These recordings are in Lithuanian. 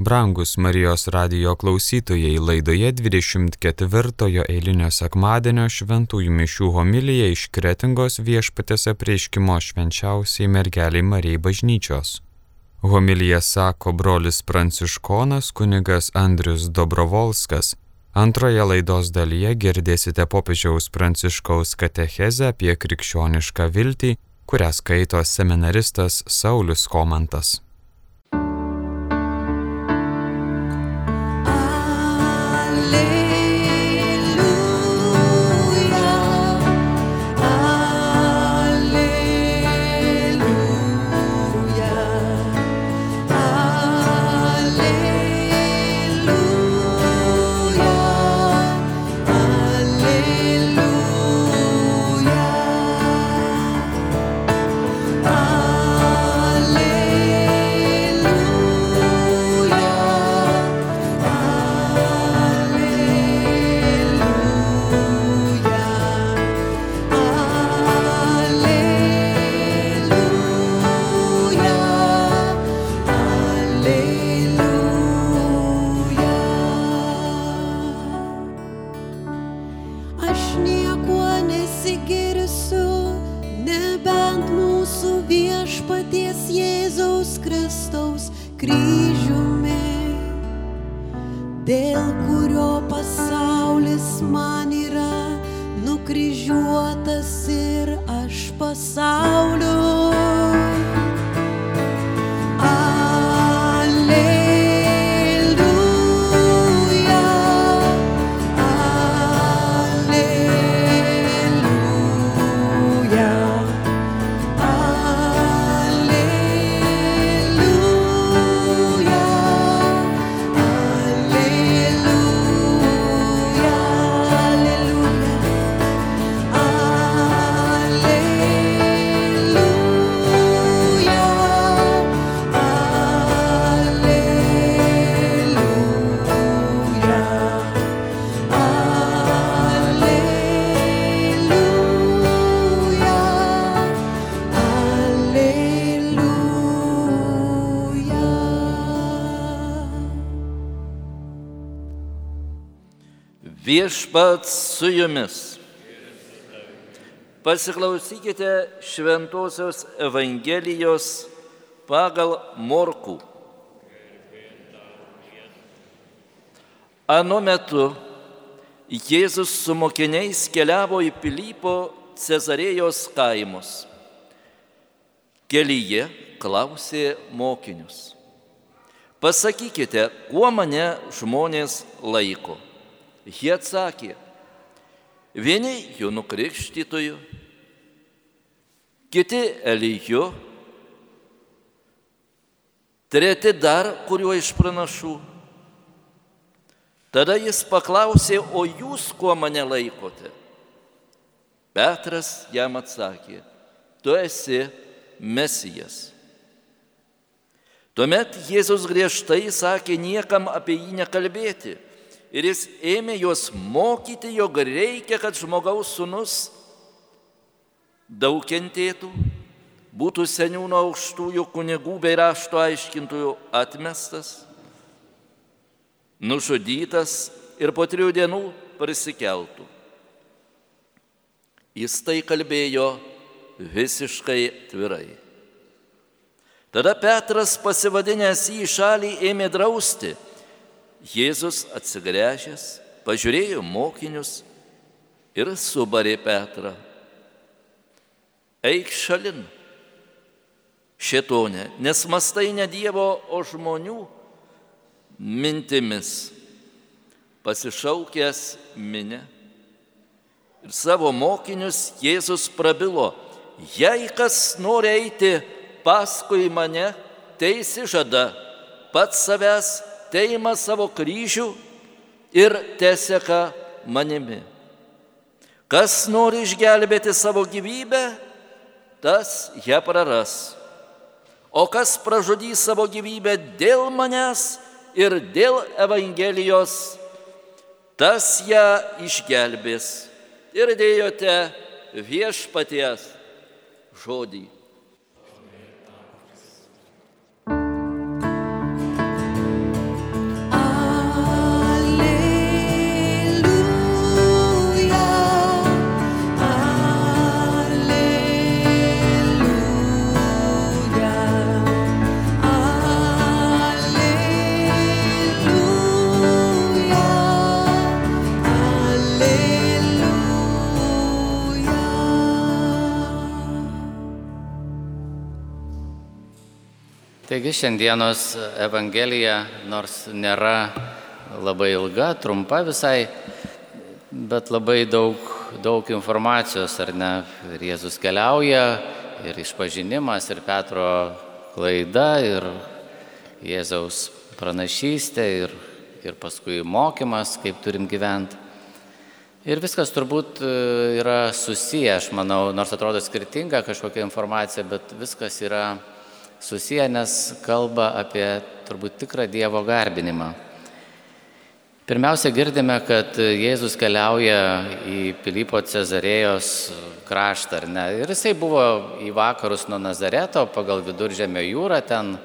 Brangus Marijos radio klausytojai laidoje 24 eilinio sekmadienio šventųjų mišių homilija iš Kretingos viešpatės apreiškimo švenčiausiai mergeliai Marijai bažnyčios. Homilija sako brolis pranciškonas kunigas Andrius Dobrovolskas. Antroje laidos dalyje girdėsite popiežiaus pranciškaus katechezę apie krikščionišką viltį, kurią skaito seminaristas Saulis Komantas. Cristo. Viešpats su jumis. Pasiklausykite Šventojios Evangelijos pagal Morkų. Anu metu Jėzus su mokiniais keliavo į Pilypo Cezarėjos kaimus. Kelyje klausė mokinius. Pasakykite, kuo mane žmonės laiko. Jie atsakė, vieni jų nukrikštytojų, kiti Elyju, treti dar kuriuo iš pranašų. Tada jis paklausė, o jūs kuo mane laikote? Petras jam atsakė, tu esi Mesijas. Tuomet Jėzus griežtai sakė niekam apie jį nekalbėti ir jis ėmė juos mokyti, jog reikia, kad žmogaus sunus daug kentėtų, būtų seniūno aukštųjų kunigų bei rašto aiškintojų atmestas, nužudytas ir po trijų dienų prisikeltų. Jis tai kalbėjo visiškai tvirai. Tada Petras pasivadinęs į šalį ėmė drausti Jėzus atsigręžęs, pažiūrėjo mokinius ir subarė Petrą. Eik šalin, šetonė, nes mastai ne Dievo, o žmonių mintimis, pasišaukęs minę. Ir savo mokinius Jėzus prabilo, jei kas nori eiti paskui mane, teisi žada pats savęs teima savo kryžių ir teseka manimi. Kas nori išgelbėti savo gyvybę, tas ją praras. O kas pražudys savo gyvybę dėl manęs ir dėl Evangelijos, tas ją išgelbės. Ir dėjote viešpaties žodį. Taigi šiandienos Evangelija, nors nėra labai ilga, trumpa visai, bet labai daug, daug informacijos, ar ne? Ir Jėzus keliauja, ir išpažinimas, ir Petro klaida, ir Jėzaus pranašystė, ir, ir paskui mokymas, kaip turim gyventi. Ir viskas turbūt e, yra susiję, aš manau, nors atrodo skirtinga kažkokia informacija, bet viskas yra susiję, nes kalba apie turbūt tikrą Dievo garbinimą. Pirmiausia, girdime, kad Jėzus keliauja į Pilypo Cezarėjos kraštą, ar ne? Ir jisai buvo į vakarus nuo Nazareto, pagal viduržėmio jūrą ten.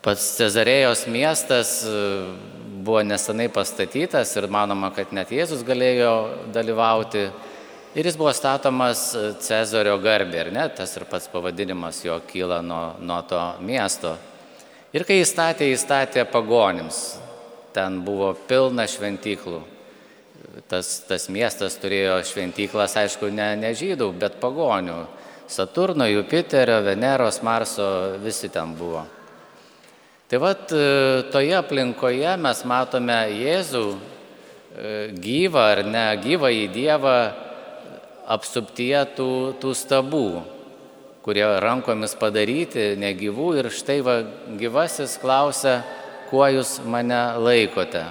Pats Cezarėjos miestas buvo nesenai pastatytas ir manoma, kad net Jėzus galėjo dalyvauti Ir jis buvo statomas e, Cezario garbė, ir net tas ir pats pavadinimas jo kyla nuo, nuo to miesto. Ir kai jis statė, jis statė pagonims. Ten buvo pilna šventyklų. Tas, tas miestas turėjo šventyklas, aišku, ne, ne žydų, bet pagonių. Saturno, Jupiterio, Veneros, Marso, visi ten buvo. Tai vad, e, toje aplinkoje mes matome Jėzų e, gyvą ar ne gyvą į Dievą apsuptyje tų, tų stabų, kurie rankomis padaryti, negyvų. Ir štai va, gyvasis klausia, kuo jūs mane laikote.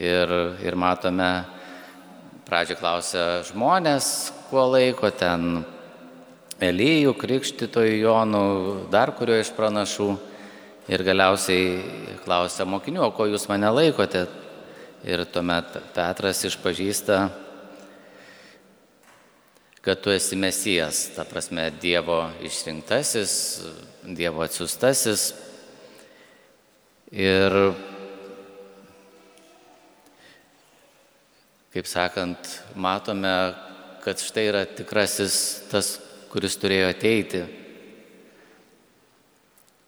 Ir, ir matome, pradžio klausia žmonės, kuo laiko ten Elyjų, Krikštytojų Jonų, dar kurio iš pranašų. Ir galiausiai klausia mokinių, o ko jūs mane laikote. Ir tuomet Petras išpažįsta kad tu esi mesijas, ta prasme Dievo išrinktasis, Dievo atsiustasis. Ir, kaip sakant, matome, kad štai yra tikrasis tas, kuris turėjo ateiti,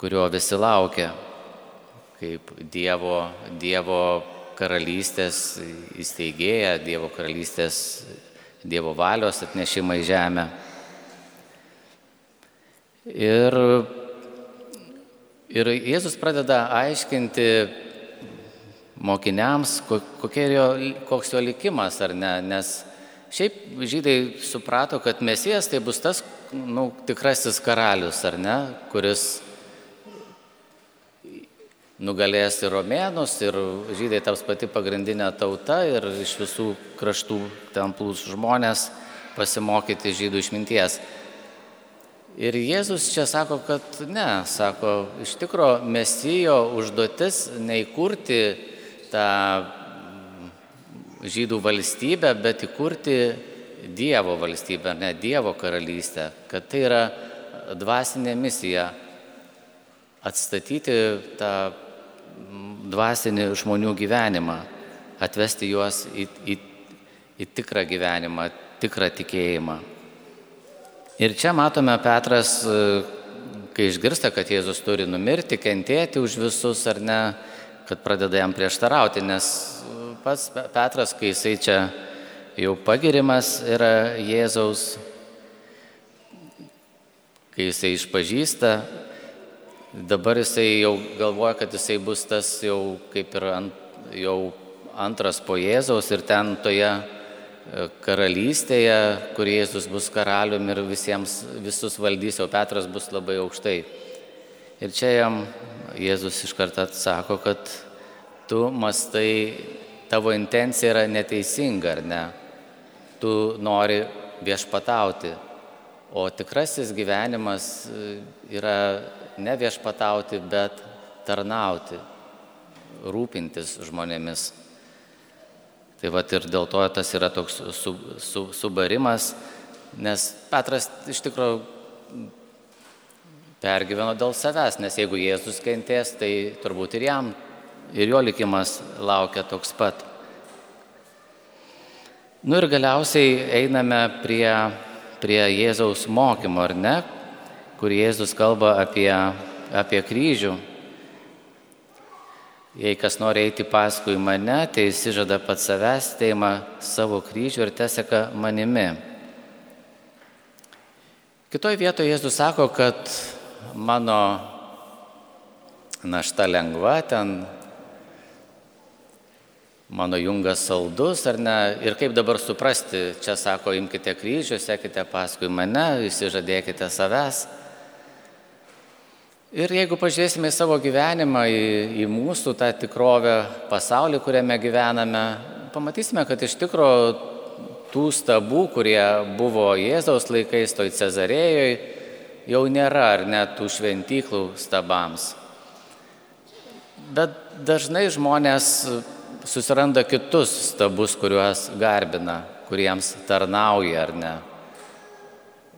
kurio visi laukia, kaip Dievo, Dievo karalystės įsteigėja, Dievo karalystės Dievo valios atnešimą į žemę. Ir, ir Jėzus pradeda aiškinti mokiniams, jo, koks jo likimas ar ne, nes šiaip žydai suprato, kad mesijas tai bus tas nu, tikrasis karalius ar ne, kuris nugalės ir romėnus, ir žydai taps pati pagrindinė tauta ir iš visų kraštų ten plūs žmonės pasimokyti žydų išminties. Ir Jėzus čia sako, kad ne, sako, iš tikro mesijo užduotis neįkurti tą žydų valstybę, bet įkurti Dievo valstybę, ne Dievo karalystę, kad tai yra dvasinė misija atstatyti tą dvasinį žmonių gyvenimą, atvesti juos į, į, į tikrą gyvenimą, tikrą tikėjimą. Ir čia matome Petras, kai išgirsta, kad Jėzus turi numirti, kentėti už visus ar ne, kad pradeda jam prieštarauti, nes pats Petras, kai jisai čia jau pagirimas yra Jėzaus, kai jisai išpažįsta Dabar jisai jau galvoja, kad jisai bus tas jau kaip ir ant, jau antras po Jėzaus ir ten toje e, karalystėje, kur Jėzus bus karalium ir visiems, visus valdys, o Petras bus labai aukštai. Ir čia jam Jėzus iš karto atsako, kad tu mastai, tavo intencija yra neteisinga, ar ne? Tu nori viešpatauti, o tikrasis gyvenimas e, yra ne viešpatauti, bet tarnauti, rūpintis žmonėmis. Tai va ir dėl to tas yra toks su, su, subarimas, nes Petras iš tikrųjų pergyveno dėl savęs, nes jeigu Jėzus kentės, tai turbūt ir jam, ir jo likimas laukia toks pat. Nu ir galiausiai einame prie, prie Jėzaus mokymo, ar ne, kur Jėzus kalba apie, apie kryžių. Jei kas nori eiti paskui mane, tai įsižada pats savęs, teima savo kryžių ir teseka manimi. Kitoje vietoje Jėzus sako, kad mano našta lengva, ten mano jungas saldus ar ne. Ir kaip dabar suprasti, čia sako, imkite kryžių, sekite paskui mane, įsižadėkite savęs. Ir jeigu pažiūrėsime į savo gyvenimą, į, į mūsų tą tikrovę, pasaulį, kuriame gyvename, pamatysime, kad iš tikrųjų tų stabų, kurie buvo Jėzaus laikais toj Cezarėjoj, jau nėra ar net tų šventyklų stabams. Bet dažnai žmonės susiranda kitus stabus, kuriuos garbina, kuriems tarnauja ar ne.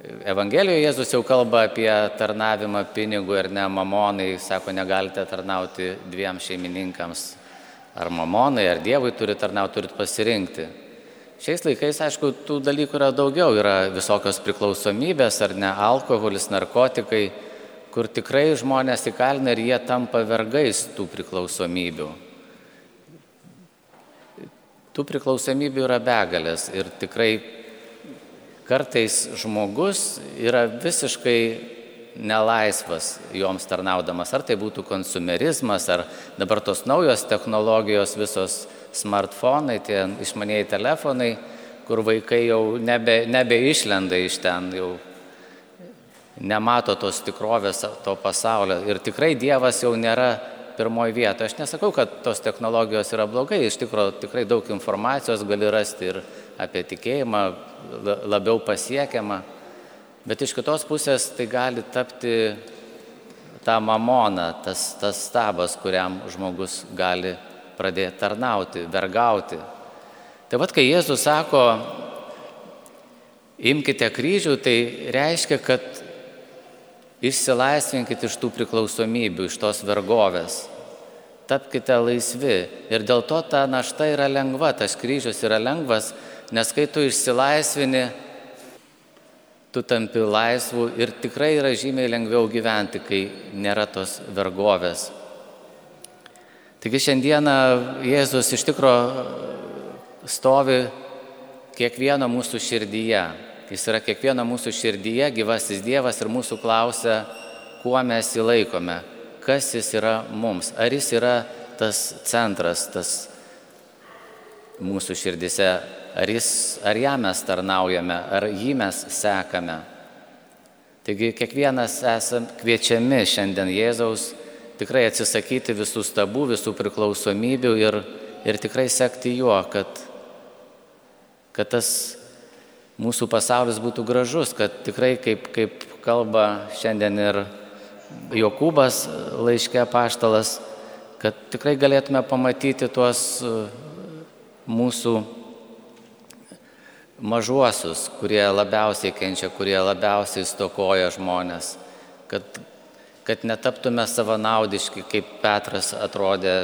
Evangelijoje Jėzus jau kalba apie tarnavimą pinigų ir ne mamonai, sako, negalite tarnauti dviem šeimininkams. Ar mamonai, ar Dievui turi tarnauti, turit pasirinkti. Šiais laikais, aišku, tų dalykų yra daugiau, yra visokios priklausomybės, ar ne alkoholis, narkotikai, kur tikrai žmonės įkalina ir jie tampa vergais tų priklausomybių. Tų priklausomybių yra begalės ir tikrai kartais žmogus yra visiškai nelaisvas joms tarnaudamas. Ar tai būtų konsumerizmas, ar dabar tos naujos technologijos, visos smartfonai, tie išmaniai telefonai, kur vaikai jau nebe, nebeišlenda iš ten, jau nemato tos tikrovės, to pasaulio. Ir tikrai Dievas jau nėra pirmoji vieta. Aš nesakau, kad tos technologijos yra blogai, iš tikrųjų tikrai daug informacijos gali rasti ir apie tikėjimą labiau pasiekiamą, bet iš kitos pusės tai gali tapti tą mamoną, tas, tas stabas, kuriam žmogus gali pradėti tarnauti, vergauti. Tai vad, kai Jėzus sako, imkite kryžių, tai reiškia, kad Išsilaisvinkit iš tų priklausomybių, iš tos vergovės. Tapkite laisvi. Ir dėl to ta našta yra lengva, tas kryžius yra lengvas, nes kai tu išsilaisvini, tu tampi laisvų ir tikrai yra žymiai lengviau gyventi, kai nėra tos vergovės. Taigi šiandieną Jėzus iš tikro stovi kiekvieno mūsų širdyje. Jis yra kiekvieno mūsų širdyje, gyvasis Dievas ir mūsų klausia, kuo mes jį laikome, kas jis yra mums. Ar jis yra tas centras, tas mūsų širdise, ar, jis, ar ją mes tarnaujame, ar jį mes sekame. Taigi kiekvienas esame kviečiami šiandien Jėzaus tikrai atsisakyti visų stabų, visų priklausomybių ir, ir tikrai sekti juo, kad, kad tas mūsų pasaulis būtų gražus, kad tikrai, kaip, kaip kalba šiandien ir Jokūbas laiškė paštalas, kad tikrai galėtume pamatyti tuos mūsų mažuosius, kurie labiausiai kenčia, kurie labiausiai stokoja žmonės, kad, kad netaptume savanaudiški, kaip Petras atrodė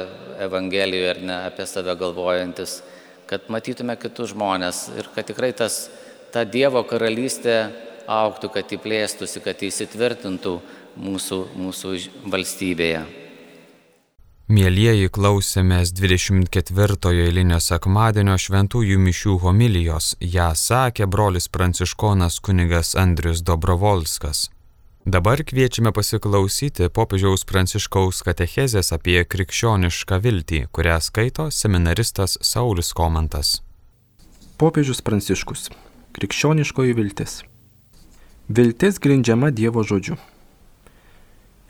Evangelijoje ar ne apie save galvojantis, kad matytume kitus žmonės ir kad tikrai tas ta Dievo karalystė auktų, kad įplėstųsi, kad įsitvirtintų mūsų, mūsų valstybėje. Mėlyjeji klausėmės 24 eilinio sekmadienio šventųjų mišių homilijos. Ja sakė brolis pranciškonas kunigas Andrius Dobrovolskas. Dabar kviečiame pasiklausyti popiežiaus pranciškaus katechezės apie krikščionišką viltį, kurią skaito seminaristas Saulis Komantas. Popiežius pranciškus Krikščioniškoji viltis. Viltis grindžiama Dievo žodžiu.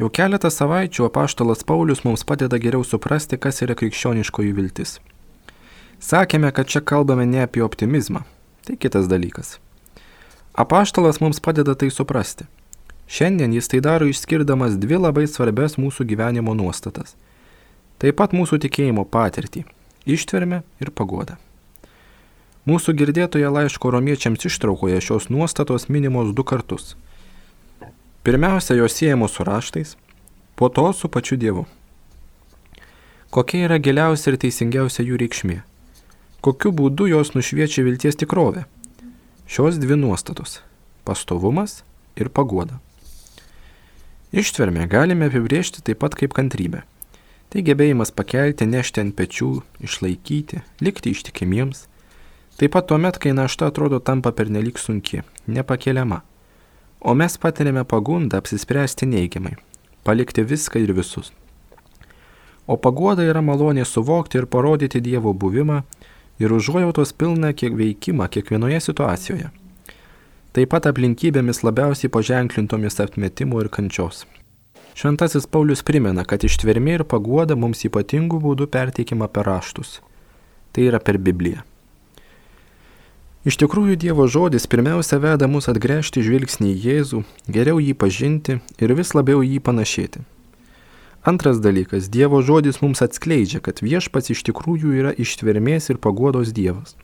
Jau keletą savaičių apaštalas Paulius mums padeda geriau suprasti, kas yra krikščioniškoji viltis. Sakėme, kad čia kalbame ne apie optimizmą. Tai kitas dalykas. Apaštalas mums padeda tai suprasti. Šiandien jis tai daro išskirdamas dvi labai svarbias mūsų gyvenimo nuostatas. Taip pat mūsų tikėjimo patirtį - ištvermę ir pagodą. Mūsų girdėtoje laiško romiečiams ištraukoje šios nuostatos minimos du kartus. Pirmiausia, jos siejamos su raštais, po to su pačiu Dievu. Kokia yra giliausia ir teisingiausia jų reikšmė? Kokiu būdu jos nušviečia vilties tikrovę? Šios dvi nuostatos - pastovumas ir pagoda. Ištvermę galime apibriežti taip pat kaip kantrybę. Tai gebėjimas pakelti, nešti ant pečių, išlaikyti, likti ištikimiems, Taip pat tuomet, kai našta atrodo tampa pernelyg sunki, nepakeliama, o mes patiriame pagundą apsispręsti neigiamai, palikti viską ir visus. O pagoda yra malonė suvokti ir parodyti Dievo buvimą ir užuojautos pilną kiek veikimą kiekvienoje situacijoje. Taip pat aplinkybėmis labiausiai paženklintomis atmetimo ir kančios. Šventasis Paulius primena, kad ištvermė ir paguoda mums ypatingų būdų perteikima per raštus. Tai yra per Bibliją. Iš tikrųjų Dievo žodis pirmiausia veda mus atgręžti žvilgsnį į Jėzų, geriau jį pažinti ir vis labiau jį panašėti. Antras dalykas - Dievo žodis mums atskleidžia, kad viešpats iš tikrųjų yra ištvermės ir paguodos Dievas.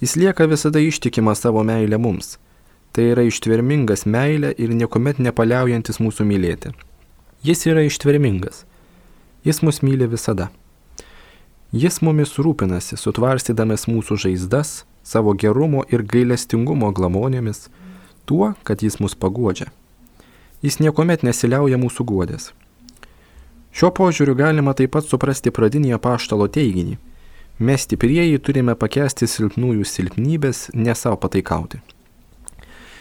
Jis lieka visada ištikima savo meilę mums. Tai yra ištvermingas meilė ir niekuomet nepaliaujantis mūsų mylėti. Jis yra ištvermingas. Jis mus myli visada. Jis mumis rūpinasi, sutvarstydamas mūsų žaizdas, savo gerumo ir gailestingumo glamonėmis, tuo, kad jis mus paguodžia. Jis niekuomet nesiliauja mūsų guodės. Šiuo požiūriu galima taip pat suprasti pradinį apaštalo teiginį. Mes stiprieji turime pakesti silpnųjų silpnybės, ne savo pataikauti.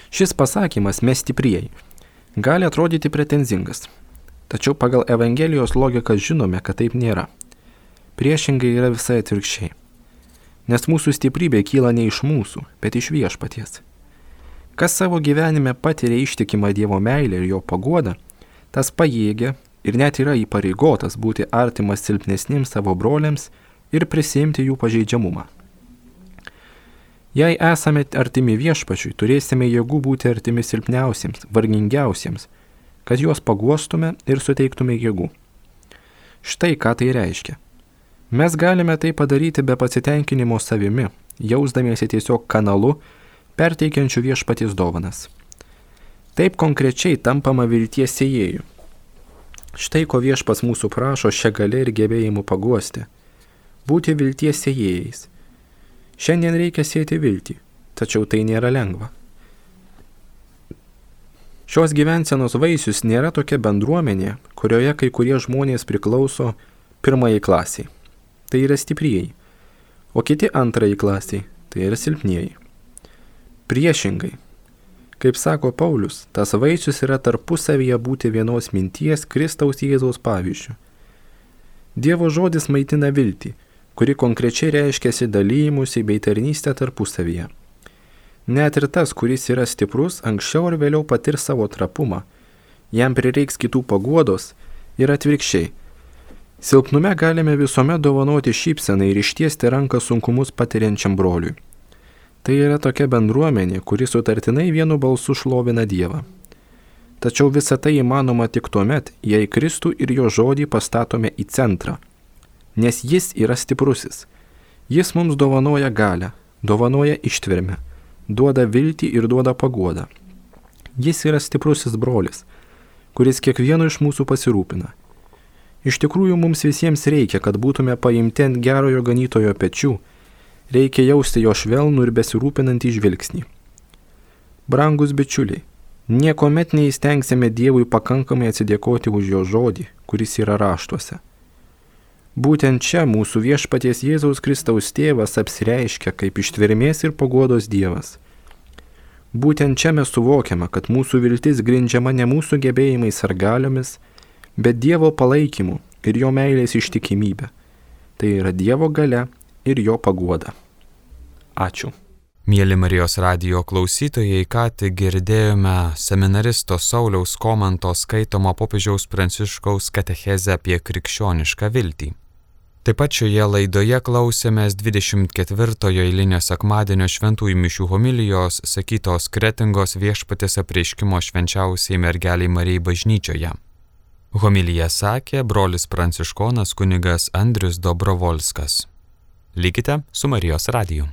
Šis pasakymas mes stiprieji gali atrodyti pretenzingas, tačiau pagal Evangelijos logiką žinome, kad taip nėra. Priešingai yra visai atvirkščiai nes mūsų stiprybė kyla ne iš mūsų, bet iš viešpaties. Kas savo gyvenime patiria ištikimą Dievo meilę ir jo paguodą, tas pajėgia ir net yra įpareigotas būti artimas silpnesniems savo broliams ir prisimti jų pažeidžiamumą. Jei esame artimi viešpačiui, turėsime jėgų būti artimi silpniausiems, vargingiausiems, kad juos paguostume ir suteiktume jėgų. Štai ką tai reiškia. Mes galime tai padaryti be pasitenkinimo savimi, jausdamiesi tiesiog kanalu, perteikiančiu viešpaties dovanas. Taip konkrečiai tampama vilties sėjėjų. Štai ko viešpas mūsų prašo šią galę ir gebėjimu paguosti - būti vilties sėjėjais. Šiandien reikia sėti viltį, tačiau tai nėra lengva. Šios gyvensenos vaisius nėra tokia bendruomenė, kurioje kai kurie žmonės priklauso pirmai klasiai tai yra stiprieji, o kiti antrai klasiai, tai yra silpnieji. Priešingai, kaip sako Paulius, tas vaisius yra tarpusavyje būti vienos minties Kristaus Jėzaus pavyzdžių. Dievo žodis maitina viltį, kuri konkrečiai reiškiasi dalymusi bei tarnystę tarpusavyje. Net ir tas, kuris yra stiprus, anksčiau ar vėliau patirs savo trapumą, jam prireiks kitų paguodos ir atvirkščiai Silpnume galime visuomet dovanoti šypseną ir ištiesti ranką sunkumus patiriančiam broliui. Tai yra tokia bendruomenė, kuri sutartinai vienu balsu šlovina Dievą. Tačiau visa tai įmanoma tik tuo met, jei Kristų ir jo žodį pastatome į centrą. Nes jis yra stiprusis. Jis mums dovanoja galę, dovanoja ištvermę, duoda viltį ir duoda paguodą. Jis yra stiprusis brolis, kuris kiekvieno iš mūsų pasirūpina Iš tikrųjų mums visiems reikia, kad būtume paimti ant gerojo ganytojo pečių, reikia jausti jo švelnų ir besirūpinantį žvilgsnį. Brangus bičiuliai, niekuomet neįstengsime Dievui pakankamai atsidėkoti už jo žodį, kuris yra raštuose. Būtent čia mūsų viešpaties Jėzaus Kristaus tėvas apsireiškia kaip ištvermės ir pagodos Dievas. Būtent čia mes suvokiame, kad mūsų viltis grindžiama ne mūsų gebėjimais ar galiomis, bet Dievo palaikymu ir jo meilės ištikimybė. Tai yra Dievo gale ir jo paguoda. Ačiū. Mėly Marijos radio klausytojai, ką tik girdėjome seminaristo Sauliaus Komanto skaitomo popiežiaus Pranciškaus katechezę apie krikščionišką viltį. Taip pat šioje laidoje klausėmės 24-ojo eilinio sekmadienio šventųjų mišių homilijos sakytos kretingos viešpatės apreiškimo švenčiausiai mergeliai Marijai bažnyčioje. Homilyje sakė brolis pranciškonas kunigas Andrius Dobrovolskas. Likite su Marijos radiju.